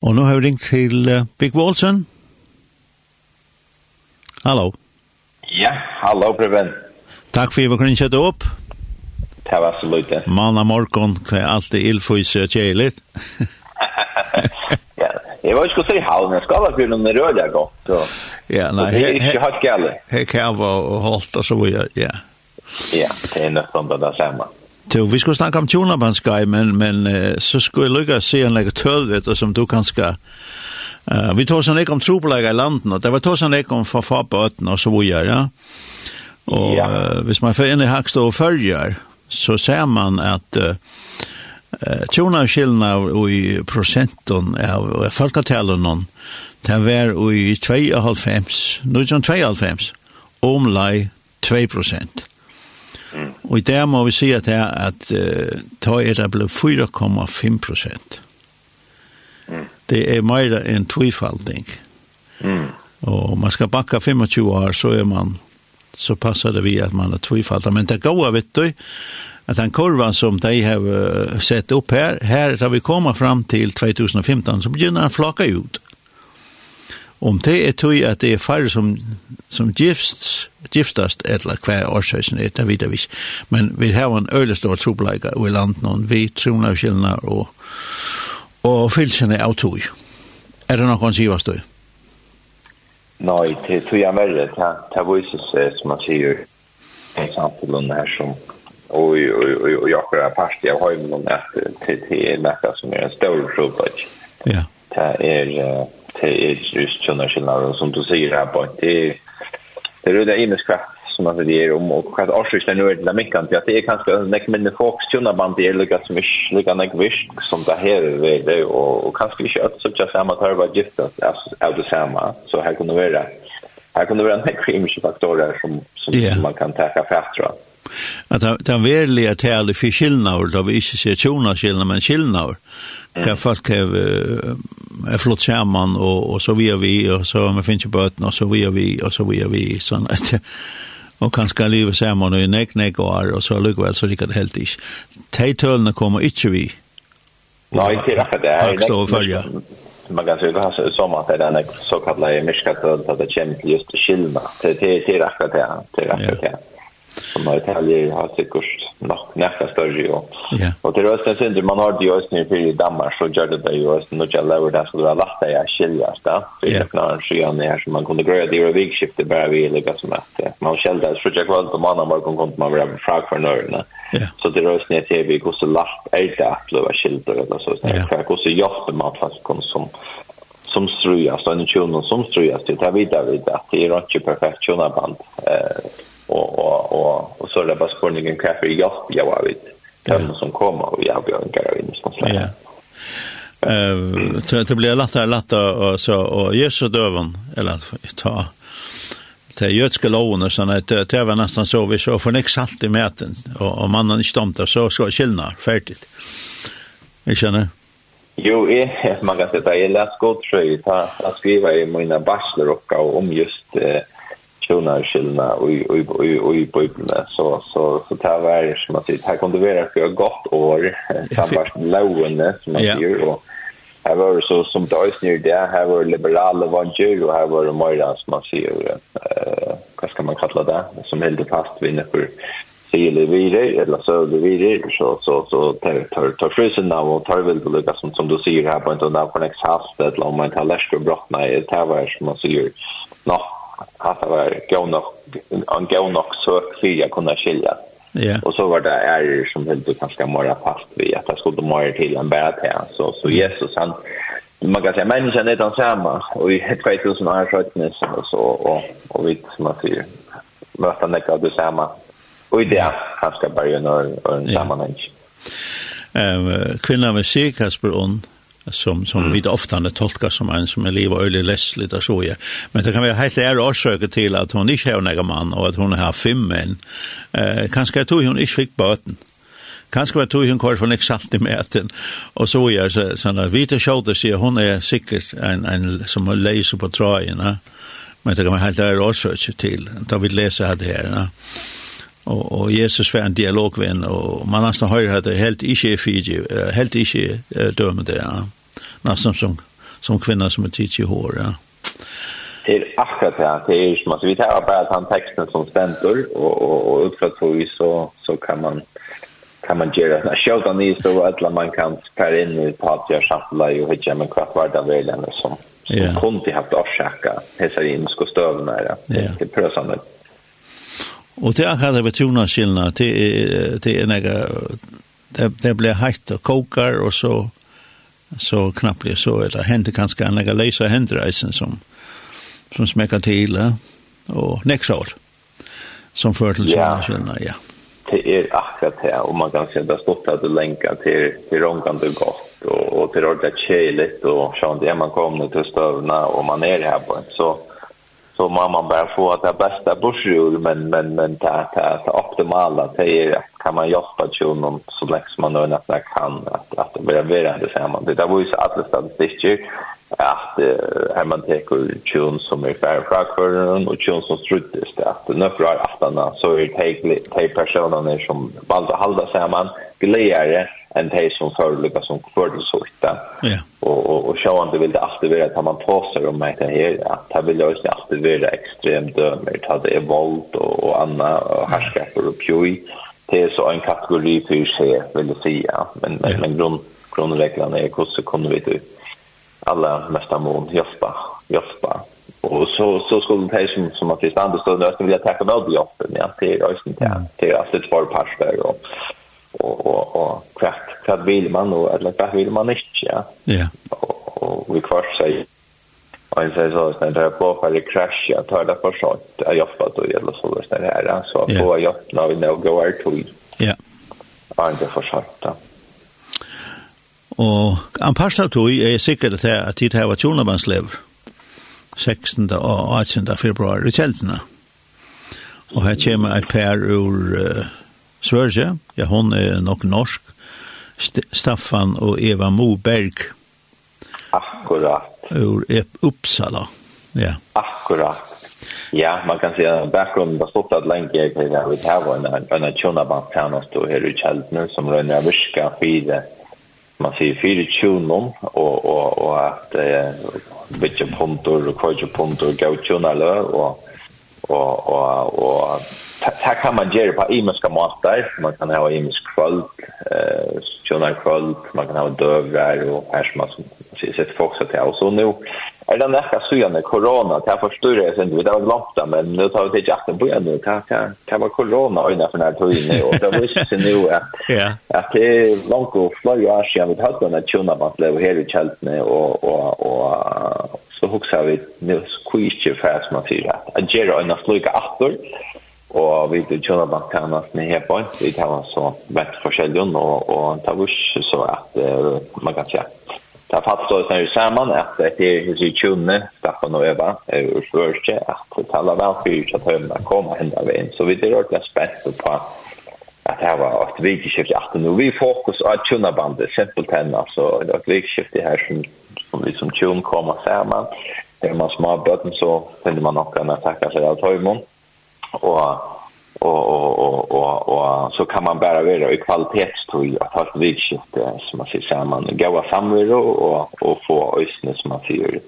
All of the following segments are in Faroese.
Og nå har vi ringt til uh, Big Walsen. Hallo. Ja, hallo Preben. Takk for at vi kunne kjøtte opp. Det var så lite. Mann av morgen, det er alltid illfys og kjeilig. ja, jeg var ikke så i halv, men jeg skal ha være noen rød jeg godt. Og, ja, nei, det er ikke hatt gale. Her kan jeg være holdt og så videre, ja. Ja, det er nesten det samme. Jo, vi skulle snakke om Tjonabanskaj, men, men så skulle jeg lykke å se en läge tölvet som du kanske... Uh, vi tog sånn ikke om trobelegger i landet, og det var tog sånn ikke om farfabøten og så videre, ja. Og ja. Uh, hvis man får inn i Hakstå og følger, så ser man at uh, tjona skillna i prosenten av folketalen, det var i 2,5, nu er det 2,5, omlai 2 prosent. Og i det må vi si at det er at uh, ta er det ble 4,5 prosent. Mm. Det er mer enn tvifalding. Mm. Og man skal bakka 25 år, så er man så passar det vi at man er tvifalding. Men det går, vet du, at den kurvan som de har sett upp här, här så vi kommer fram till 2015 så begynner den flaka ut. Om det er tog at det er færre som, som gifst, giftast eller hver årsøysen er, det vet vi ikke. Men vi har en øyelig stor trobleika i landet noen, vi troner og kjellene og, og fylsene av tog. Er det noen sier hva stod? Nei, det tog jeg verre, det viser seg, som man sier i samfunnet her som og og og jag är fast jag har ju någon att till till nästa som är en stor problem. Ja. Det är det är just sådana skillnader som du säger här på. Det är det är det ena som att det är om och kanske avslutar nu det mycket att det är kanske en näck men fokus till band det är lika som är lika näck visst som det här är det och och kanske inte att så att samma tar vad gift att av det samma så här kunde vara här kunde vara en näck kemisk faktorer som som man kan ta fast tror att det är verliga tal för skillnader då vi inte ser tjona skillnader men skillnader. Kan folk har är flott skärman och och så vi är vi och så man finns ju böten och så vi är vi och så vi är vi sån att och kanske leva skärman och neck neck och och så lukar väl så det kan helt is. Tejtölna kommer inte vi. Nej, inte är det är. Jag står följa. Man kan säga att som att det är en så kallad miskat att det känt just skillnad. Det är det är rätt det. Det är rätt det som har Italien har sikkert nok nekka større jo. Ja. Og til Østene synder, man har det i Østene for i Danmark, så gjør det det jo Østene, og jeg lever det skulle være lagt det jeg skiljas da. Så jeg knar en her, så man kunne grøye det i vikskiftet bare vi ligger som at man skjelder, så jeg kvalt på mandag morgen kunne man være fra for nørene. Ja. Så til Østene ser vi hvordan lagt er det at det var skilder, eller så. Ja. Hvordan hjelper man faktisk som som strujas, og en tjonen som strujas, det er videre videre, det er ikke perfekt tjonaband. Eh, och och och, och så där bara hva kaffe hjelp jag var vid kanske som kommer og jag blir en garin som så. Ja. Eh det blir lättare lättare och så och Jesus döven eller ta det jötska lovene så att det var nästan så vi så för nästa salt i mäten och om mannen inte stamtar så ska skillna färdigt. Jag känner Jo, jag, man kan säga att jag läst gott så jag skriver i mina och om just eh, personer skillna och och och och på ibland så så så tar vi som att det här kunde vara för ett gott år samvart lågande som man sier, og Her var så som det är nu där här var liberale vanjer og her var det mer som man sier, eh hva skal man kalla det som helt fast vinner för sile videre, eller så det videre, så så så tar tar tar frysen nu og tar vel det lika som som du sier her, på inte där på nästa halvt eller om man tar läsk og brottna i det var som man sier, natt haft var gå nok en gå nok så fria kunna skilja. Ja. Och så var det är som helt kanske mera fast vi att det skulle mer till en bättre här så så Jesus han man kan säga människan är den samma och i 2000 år skjutnes och så och och vi som man säger möta näka det samma och det kanske bara en en sammanhang. Eh kvinnan var sig Kasper on som som mm. vi ofta tolkar som en som är liv och öle läsligt och så ja. Men det kan vara helt är orsök till att hon inte har någon man och att hon har fem män. Eh kanske jag tog hon inte fick båten. Kanske var tog hon kvar från exakt i mäten. Och så gör så såna vita shoulder ser hon är säkert en en som har läser på tröjan. Men det kan vara helt är orsök till. Då vi läser här det här. Ja og, og Jesus var en dialogvenn, og man nesten hører at det helt ikke er Fiji, helt ikke er dømme det, ja. Nesten som, som kvinna som er tids i hår, ja. Det er akkurat det, det er som, altså vi tar bare den teksten som stender, og, og, og ut fra tog så, så kan man kan man göra en showdown ni så att man kan spara in i partier samtidigt och hitta med kvart var där väl som som yeah. kunde haft orsaka hesa in skulle stövna det. Det är prösande. Mm. Og det akkurat det ved tunaskillene, det er nega, det det blir heitt og kokar, og så, så knapplig så, eller hender kanskje en nega leisa hendreisen som, som smekker til, og neksår, som fører til skillnad ja. Det er akkurat det, og man kan se det har stått at du lenker til, til rångande gott, og, og til ordentlig kjeligt, og sånn, det er man kommer til støvna, og man er her på en, så, så mamman bär få att det bästa bursjul men men men ta ta ta optimala det är kan man hjälpa tjonen så länge man nöjna att man kan att, att det blir vara det samma. Det där var ju så alla statistiker att eh, man teker tjon som är färre frakvörden og tjon som struttes det at nöfra är aftene så er det de personene som valgte å hålla sammen gledere enn de som förelägger som kvördelsåkta. Ja. Og, og, og sjående vil det alltid være at man påser sig om det här att här vill jag inte alltid vara extremt dömer at det er vold og, og annat og herskaper og pjøy. Ja det är så en kategori för sig vill jag säga. Men men, ja. men grund grundreglerna är hur så kommer vi till alla mesta mån hjälpa hjälpa. Och så så skulle det som som att det stannar stund att vilja tacka med på hjälpen ja. Det är ju inte det var pass där och och och och kvart kvart vill man och eller kvart vill man inte ja. Ja. Och, och vi kvar säger Och jag säger så när det på för det crash jag tar det för sånt jag jobbar då eller så där det här så på jag när vi nu går till. Ja. Och det för sånt. Og han av tog er sikkert til at tid her var tjonabandslev 16. og 18. februar i kjeltene. Og her kommer et par ur uh, Sverige, ja, hon er nok norsk, St Staffan og Eva Moberg. Akkurat. Ur Uppsala. Ja. Akkurat. Ja, man kan säga att bakgrunden har stått att länge jag kan säga att här var en av tjonabattärna stod här i Kjältnen som rönner av virka fyra man säger fyra tjonom och, och, och att eh, bytja punter och kvöja punter gav tjonalö och och och och här kan man göra på imenska matar man kan ha imensk kvöld eh tjonar kvöld man kan ha dövrar och persma som sitt folk så till. Så nu är det näka syne corona. Det här förstår jag sen. Vi har glömt det men nu tar vi till jakten på igen nu. Det här var corona och innan för den här tiden. Och det visar sig nu att, att det är långt och flöj år sedan vi hade den här tjuna man blev här i kältene och, och, och så huxar vi nu skitje fast man säger att att göra en flyga åter og vi til kjønner man kan at ni her på, vi kan så vett forskjellig og, og ta vurs så at uh, man kan si at Det har så när samman att det är hur tjunne Staffan och Eva ur svörste att tala väl för att hemma komma hända vägen. Så vi är ordentligt spänt på att det var ett vikskift i 18 och vi fokus på tjunna bandet, simpelt henne alltså ett vikskift här som, som vi som tjun kommer samman. Det är man små bötten så finner man också kunna tacka sig av Töjmon. Och och och och och och så kan man bara vara i kvalitetstoj att ha ett vikskift som man ser samman goda samvaro och och få ösnen som man ser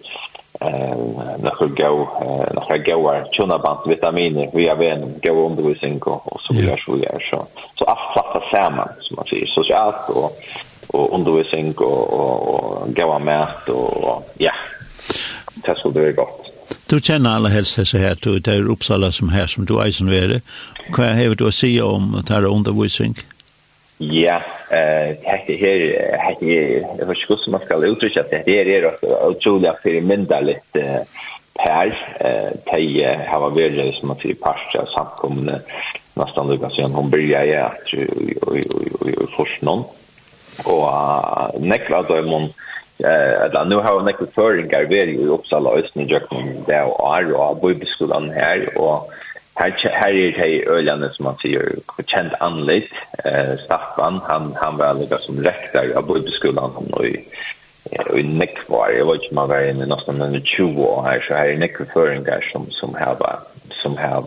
eh några go några goa tuna band vitaminer vi har en go undervisning och så vidare så vidare. Så så att fatta samman som man ser socialt och och undervisning och och, och goa mat och ja. Det skulle det vara gott. Du kjenner alle helst disse her, du det er Uppsala som her, som du eisen være. Hva har du å si om dette undervisning? Ja, dette her, det er, jeg vet ikke hvordan man skal uttrykke at det her er utrolig at det er mindre fyrirmyndalig per, de har vært, som man sier, parst av samkommende, nästan lika sen hun börjar jeg att ju ju ju forsknon och nekla da er man eh eller nu har nekve føringar vi i Uppsala Østen i Jökum där och är och bor og skolan här och här här är det öljande som man sier känt anlitt eh, Staffan han, han var lika som rektor av bor bøybeskolan og i og i var jag vet ikke man var inne nästan under 20 år här så her er nekvar føringar som, som har som har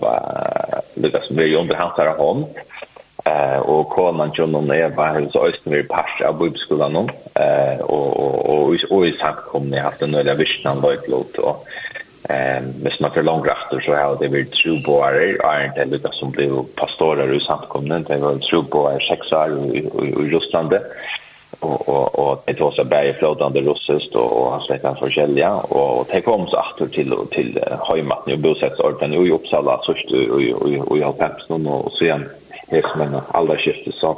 lukka som vi under hans her hånd eh och konan John och Eva har så östen vi pass av bibelskolan nu eh och och och och i sagt kom ni haft en några vision då ett lot och ehm med smaker långt efter så har det varit true boy är inte lika som blev pastorer i samkomnen det var true boy sex år i Ryssland och och och det var så berg flödande russiskt och och han släckte för skälja och och det kom så åter till till hemmatten och bosätts orten i Uppsala så och och och jag har peps någon och sen det som en allra skifte så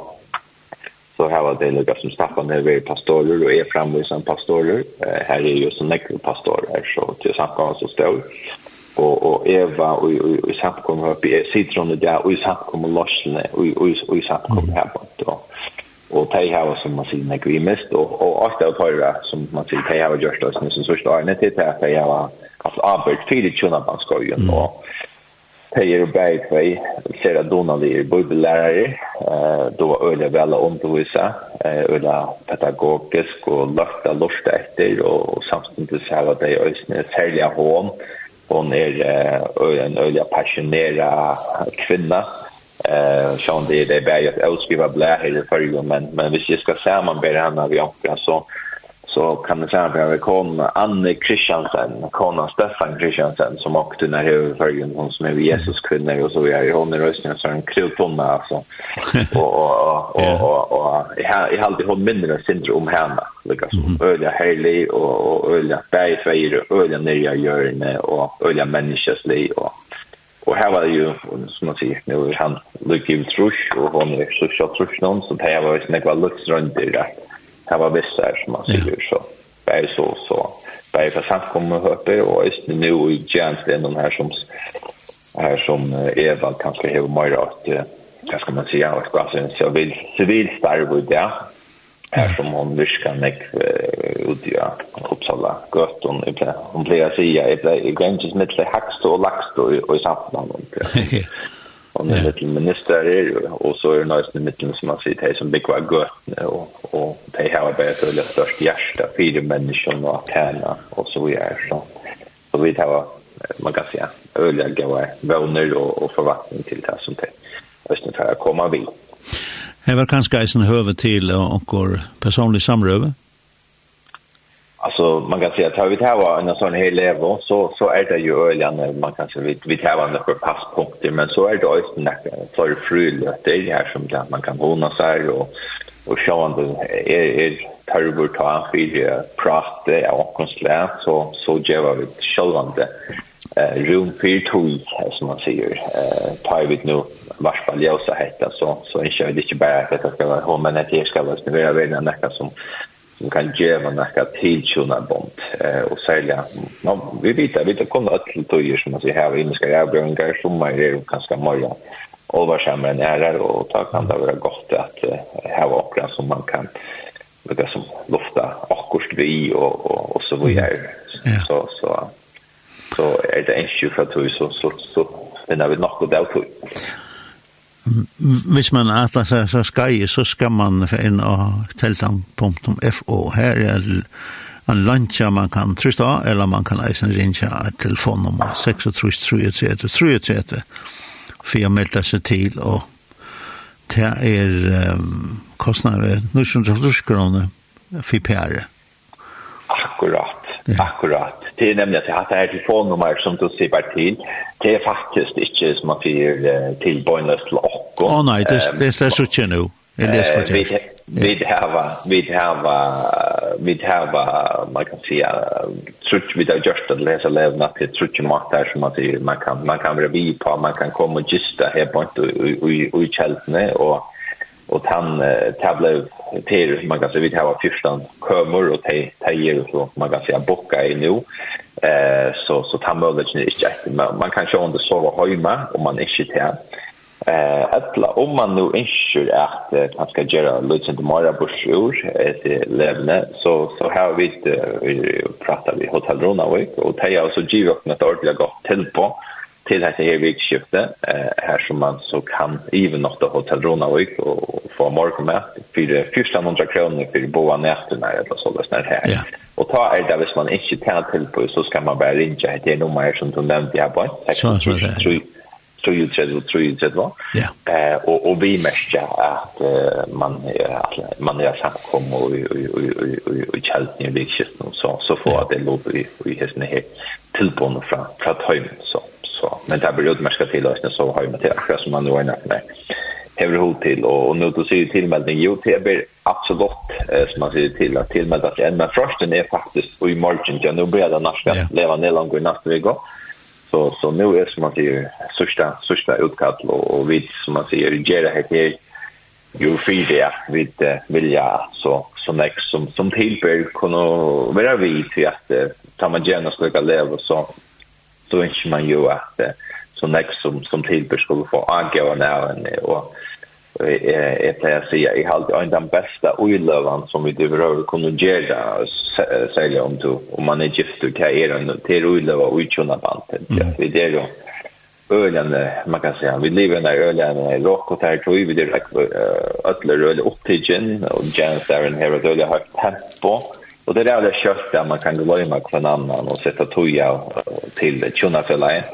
så här var det lika som Staffan är vi pastorer och är framvisande pastorer. Eh, här är ju så nekro pastorer så till samkomma så står. Och och Eva och och i samkomman uppe i Citron där och i samkomman Lorsne och och och i samkomman här då och tej här som man ser när vi mest och och åtta och förra som man ser tej här just oss som så står det inte till att jag var alltså arbet för det tjuna på skogen och Pejer och Bergtvej, flera donalir, bibellärare, eh, då var öliga väl att undervisa, eh, öliga pedagogisk och löfta lörsta efter och samtidigt så här var det ösne särliga hån. Hon är eh, en öliga passionera kvinna. Eh, så det är det berget att utskriva blä här i förrgon, men, men hvis jag ska ber henne av omkring så så kan det säga att vi kon Anne Kristiansen, kona Stefan Kristiansen som åkte när jag förrjun hon som är Jesus kvinna och så vidare. Hon är rösten så en krutonna alltså. Och och och och, och jag alltid hållit mindre syndrom om henne. Lika som öliga helig och och öliga bergfejr och öliga nya görne och öliga människoslig och Og her var det jo, som man sier, nå er han lyckig trusch og hun er så tjock trusch någon, så det här var ju rundt i det det var visst vissar som man säger så. Det Bär så så. Det Bär för samt kommer höpe och är nu i Jens det än de här som här som Eva kanske har mer att vad ska man säga vad ska man så vill civil starv ut det. Här som hon viskar nek ut i Uppsala gott hon ibland hon blir så ja ibland i gränsen mellan Hackstå och Laxstå och i Sandland. Och nu är lite minister och så är det nästan mitten som man sitter här som bygger gott och de har börjat välja störst hjärsta fyra människor och tärna och så vidare. Så, så vi tar, man kan säga, öliga goda vänner och, och förvattning till det som det östnet här kommer vid. Det var kanskje eisen høve til och personlig samrøve? Alltså man kan säga att har vi tar här en sån här levo så så är det ju öljan man kan säga vi vi tar en några passpunkter men så är det också några för frul det är här som där man kan hona sig och og det er, er tørver ta for prate av åkkonsle, så, så gjør vi sjående eh, rum for tog, som man sier. Eh, tar vi nå varspa ljósa hetta, så, så ikke vi ikke bare at dette skal være hånd, men at jeg skal være snivere ved nekka som som kan gjøre noe til sånne bånd. Eh, og særlig, no, vi vet vet vi kommer til tøyer, som man sier her, vi skal gjøre brønner, sommer er kanskje morgen allvarsammare närar och ta kan det vara gott att ha åkra som man kan det som lufta akkurst vi och, och, och så vidare. Ja. Så, så, så är det en sjuk för vi så, så, så finner vi nog där på. Hvis man atler seg så skai, så skal man inn og teltan.fo. Her er en luncha man kan trysta, eller man kan eisen rinja telefonnummer 6-3-3-3-3 for å melde seg til, og det er um, kostnader 930 kroner for PR. Akkurat, ja. akkurat. Det er nemlig at jeg har et telefonnummer som du sier bare til. Det er faktisk ikke som man fyrer til bøgnet til åkken. Å nei, det, det, det er så ikke nå. Jeg leser for det. Vi hava, vi hava, vi hava, man kan säga, trutsch vi har gjort att läsa levna till trutsch mat där som att man kan, man kan revi på, man kan komma och gista här på inte i kältene och och han tabla till man kan säga vi har fyrstan kommer och te te tejer så man kan säga bocka i nu. Eh så så ta möjligheten är inte man kan ju ändå sova hemma om man är shit eh alla om man nu inte ønsker at man skal gjøre løsende mer bursjord til levende, så, så her vi, vi prater vi Hotel Ronavik, og det er også givet åkne et ordentlig godt til på, til dette her vikskiftet, eh, her som man så kan even nåt av Hotel Ronavik og få morgenmat for 1400 kroner for boa nættene eller så det her. Ja. Og ta er det hvis man ikke tar til så skal man bare ringe etter nummer som du nevnte her på. Så, så, så, så, 33 och 33 Ja. Eh och och vi märker att man man är samkom och och och och helt ny viktigt nu så så får det lov i i hästen här tillbon från från hem så så men det blir det märka till oss så har ju med det som man då är nära hever hod til, og, og nå du sier tilmelding, jo, det blir absolutt, som man sier til, at tilmeldet seg enn, men førsten er faktisk i morgen, ja, nå blir det norsk, ja. leva nedlang i natt vi går, Så så nu är som man säger största största utkall och, och vi som man säger ger det här ju fyra vid vilja så så näst som som tillbör kunna vara vi till att ta man gärna ska leva så så inte man ju att så näst som som tillbör skulle få agera när och jeg pleier å si at jeg har alltid den beste uiløven som vi behøver kunne gjøre særlig om du, om man er gift og hva er en til uiløve og utkjønne band vi er jo ølende, man kan säga vi lever när ølende i råk og tar tog vi det ødler øl opptidgen och Jens där en här og har tempo och det är det kött där man kan gå glemme hver annen och sätta toja till tjuna för leien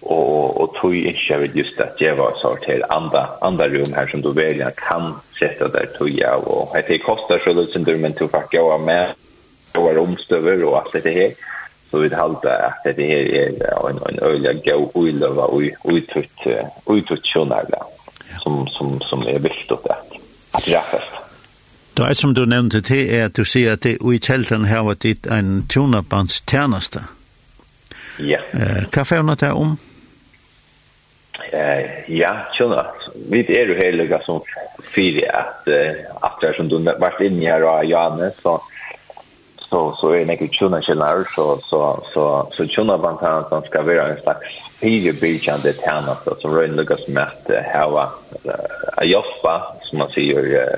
och och tog inte vid just att ge var så till andra andra rum här som då välja kan sätta där tog jag och det kostar så lite som du men tog fuck jag med och var omstöver och allt det här så vi halda at det her er en en øyla go oil och utut utut sjönarna som som som er viktigt att att rättast Då är som du nämnde det är att du ser att det i tälten här var det en tunabands tunabandstjänste. Ja. Eh, vad får ni det om? Eh ja, tjena. Vi är ju heliga som fyra att att jag som du vært inne her og Janne så så så är det ju tjena tjena så så så så tjena vant han som ska vara en slags fyra bitchande tjena så som rör Lucas mest hava a jobba som man säger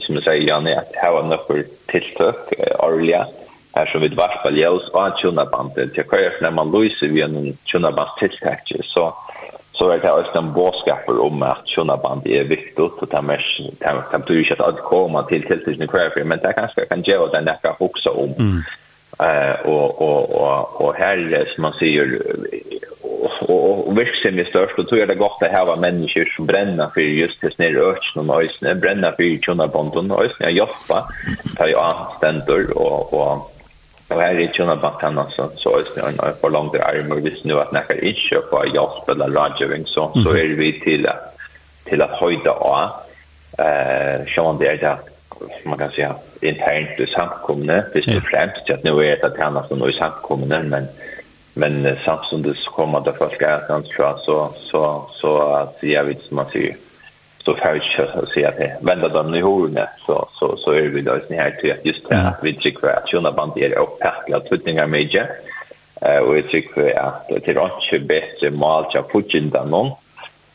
som man säger Janne att hava några tilltök orliga här som vid varpa ljus och tjena bandet. Jag kör när man löser vi en tjena band tilltag så så är det också en bådskaper om att sådana band är viktigt och det här betyder ju inte att komma till tilltiden i kväll men det kanske kan göra den där kan också om. Mm. eh och och och och här som man säger och och virksom är störst. Och tror jag det gott att ha människor som bränner för just det snär örtsen och ösnen. Bränner för sådana band och ösnen jobba, ta ju anständor och och Og her er ikke noe bak henne, så, så er det en forlangte arm, og hvis nå at nekker ikke på hjelp eller rådgjøring, så, så er vi til, til at høyde av, eh, som det er det, man kan säga internt i samkommende, hvis det fremst, att nu är det att henne som er i samkommende, men, men samtidig kommer det folk er, så, så, så, att jag vet som man säger så får jag inte säga att det vända dem i hårna så så så är vi då i här till att just det. Att vi tycker att tjuna band är packla tutningar med jag eh och jag tycker att det är inte bättre mål jag putchen där någon.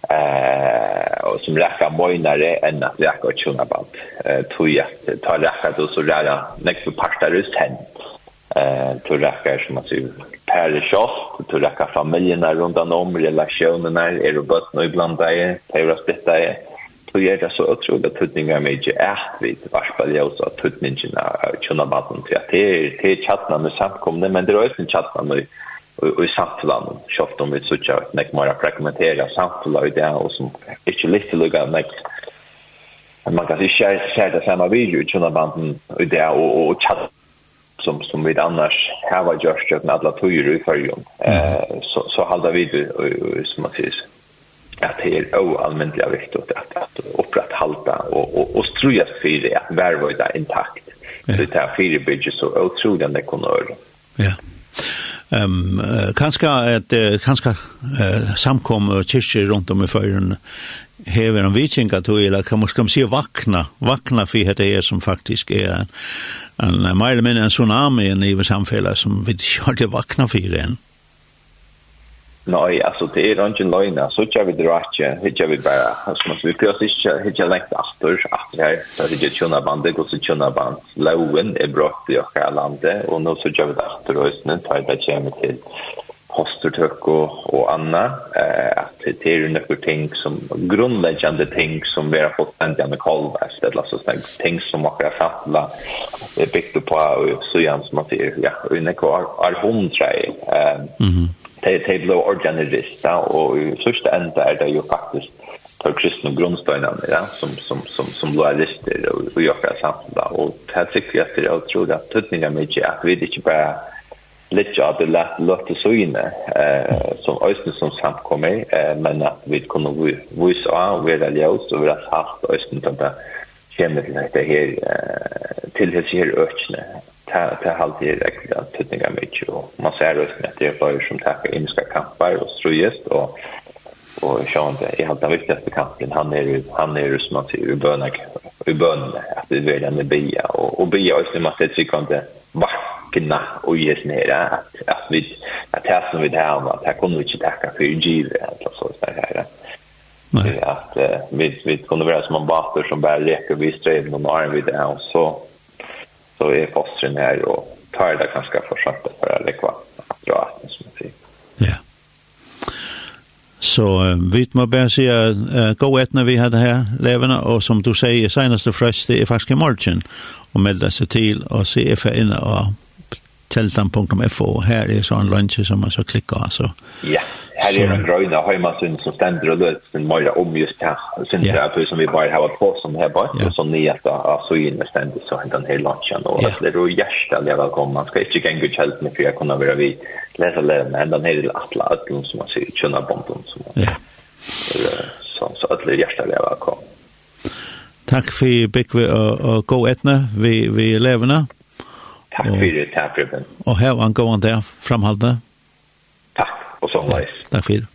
Eh och som räcker mojnare än att räcker tjuna band. Eh tror jag att ta räcka då så där nästa parter just hen eh tror räcker som att per shot tror räcker familjerna runt om relationerna är det bara nu ibland där det är splittade Så jeg det så utrolig tøtninger med ikke at vi varsper det også, at tøtningene er kjønne til at det er, det er tjattene med samkomne, men det er også tjattene med og i samtalen, kjøft om vi sutja at nek mora fragmentera samtalen i det, og som ikke litt til lukka nek man kan ikke se det samme video i tjønnabanden i det, og, og tjatt som som vi annars här var just jag med alla tog i förrjun. Eh så så håller vi det som man säger att det är oallmäntliga viktigt att, att upprätthålla och, och, och struja för det att värvöjda intakt. Ja. Så det här fyrebygget så otroligt det kommer öra. Ja. Ehm um, uh, kanske att uh, kanske uh, samkommer kyrkor runt om i förrun hever en vikinga to eller kan man ska man se vakna vakna för det är som faktiskt är en en mer eller mindre en tsunami i samhället som vi inte hörde vakna för än. Nei, altså, det är inte löjna. Så ikke vi drar ikke, ikke vi bare, altså, man vi körs ikke, ikke lengt efter, efter her, Så er det är tjuna bandet, går så tjuna band. loven er brått i hela landet og nå så kör vi efter och sen tar det kommer til postertøk og, og anna, Eh, att det er noen ting som, grunnleggende ting som vi har fått endelig med kolvest. Eller så ting som man kan fattla bygd på og så gärna som man sier, ja, og inne er hundre, hundra. Eh, mm -hmm de, de organist organirister, och i sørste ända är det ju faktiskt för kristna grundstenen ja som som som som loyalister och och jag kan samla och det tycker jag att det är otroligt att tutningar mycket att vi inte bara lite av det lätt låta så inne eh som östen som samt kommer eh men att vi kunde är vi vara ljus och vi har haft östen där känner det här till det här ökne ta ta halt det att tutningar mycket och man ser ut med det bara som tackar in ska kampa och strujest och och Sean det är helt den viktigaste kampen han är han är ju som att ser i bönan i bön att det vill han bia och och bia oss som att det tycker inte vakna och ges ner att att vi att det som vi det om att här kommer vi inte tacka för giv eller så så här Nej. att vi vi kunde vara som en batter som bara leker vi strävar någon arm vid det och så så är fostren här och tar det ganska försökta för att lägga dra att som jag säger. Ja. Så uh, vi må bara säga uh, gå ett när vi hade här leverna och som du säger senaste fröst det är faktiskt imorgon och melda sig till och se för in och teltan.fo här är så en lunch som man så klickar så. Ja. Här är en gröna hemmasyn som ständer och löts en mörja om just här. Sen det är som vi bara har på som här bara. yeah. som ni att så in med ständigt så den här lunchen. Och yeah. det är hjärtat jag välkommen. Man ska inte gänga ut helt med för jag kunna vara vid läsa lära med den här alla ödlun som man ser ut. Könna bomben som man Så Så det är hjärtat jag välkommen. Tack för Bekve och gå etna vi, vi levende. Tack för det, tack för det. Och här var en god dag, framhaldet og så leis. Takk for det.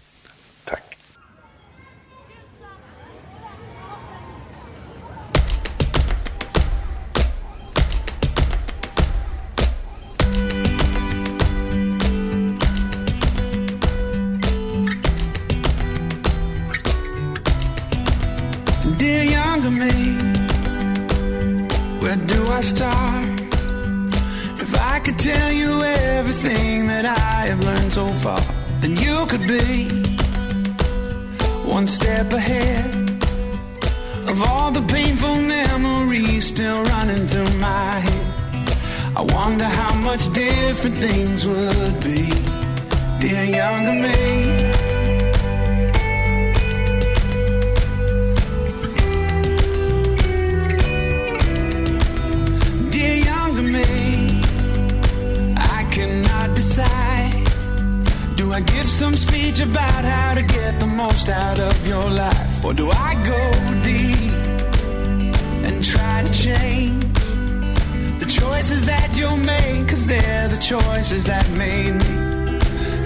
choices that made me.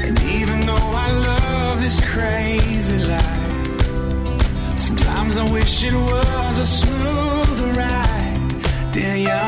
And even though I love this crazy life Sometimes I wish it was a smoother ride Dear young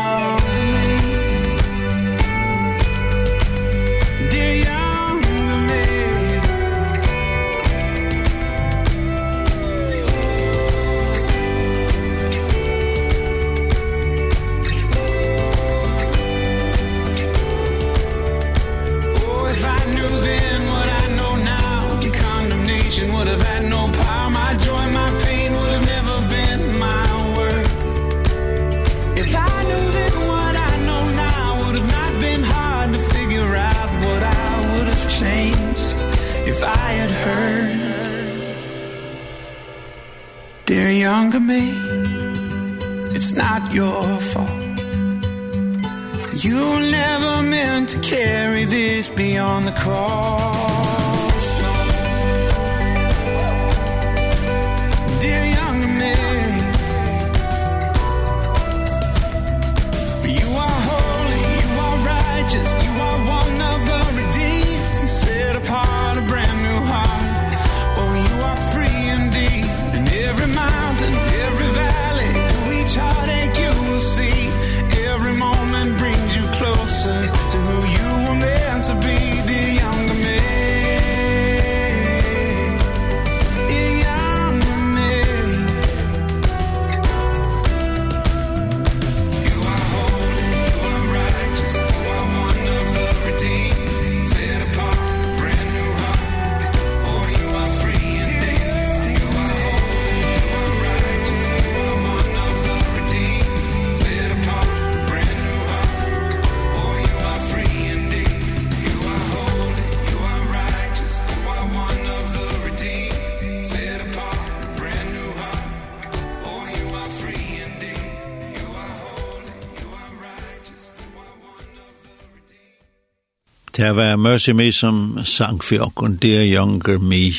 Det var Mercy Me som sang for oss, Dear Younger Me.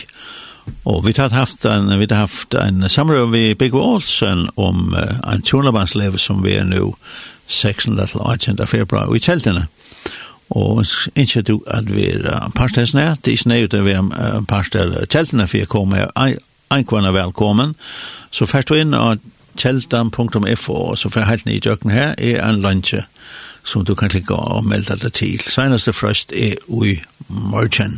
Og vi har haft en, vi har haft en samråd med Big Olsen om uh, en tjonabandslev som vi er nu 16. til 18. februar i teltene. Og ikke du at vi er uh, parstelsene, det er ut at vi er uh, parstel teltene for jeg kommer, en kvann velkommen. Så først du inn av teltan.fo, så får jeg helt nye jøkken her, er en lunsje. Uh, som du kan klikke og melda deg til. Seneste frøst er ui morgen.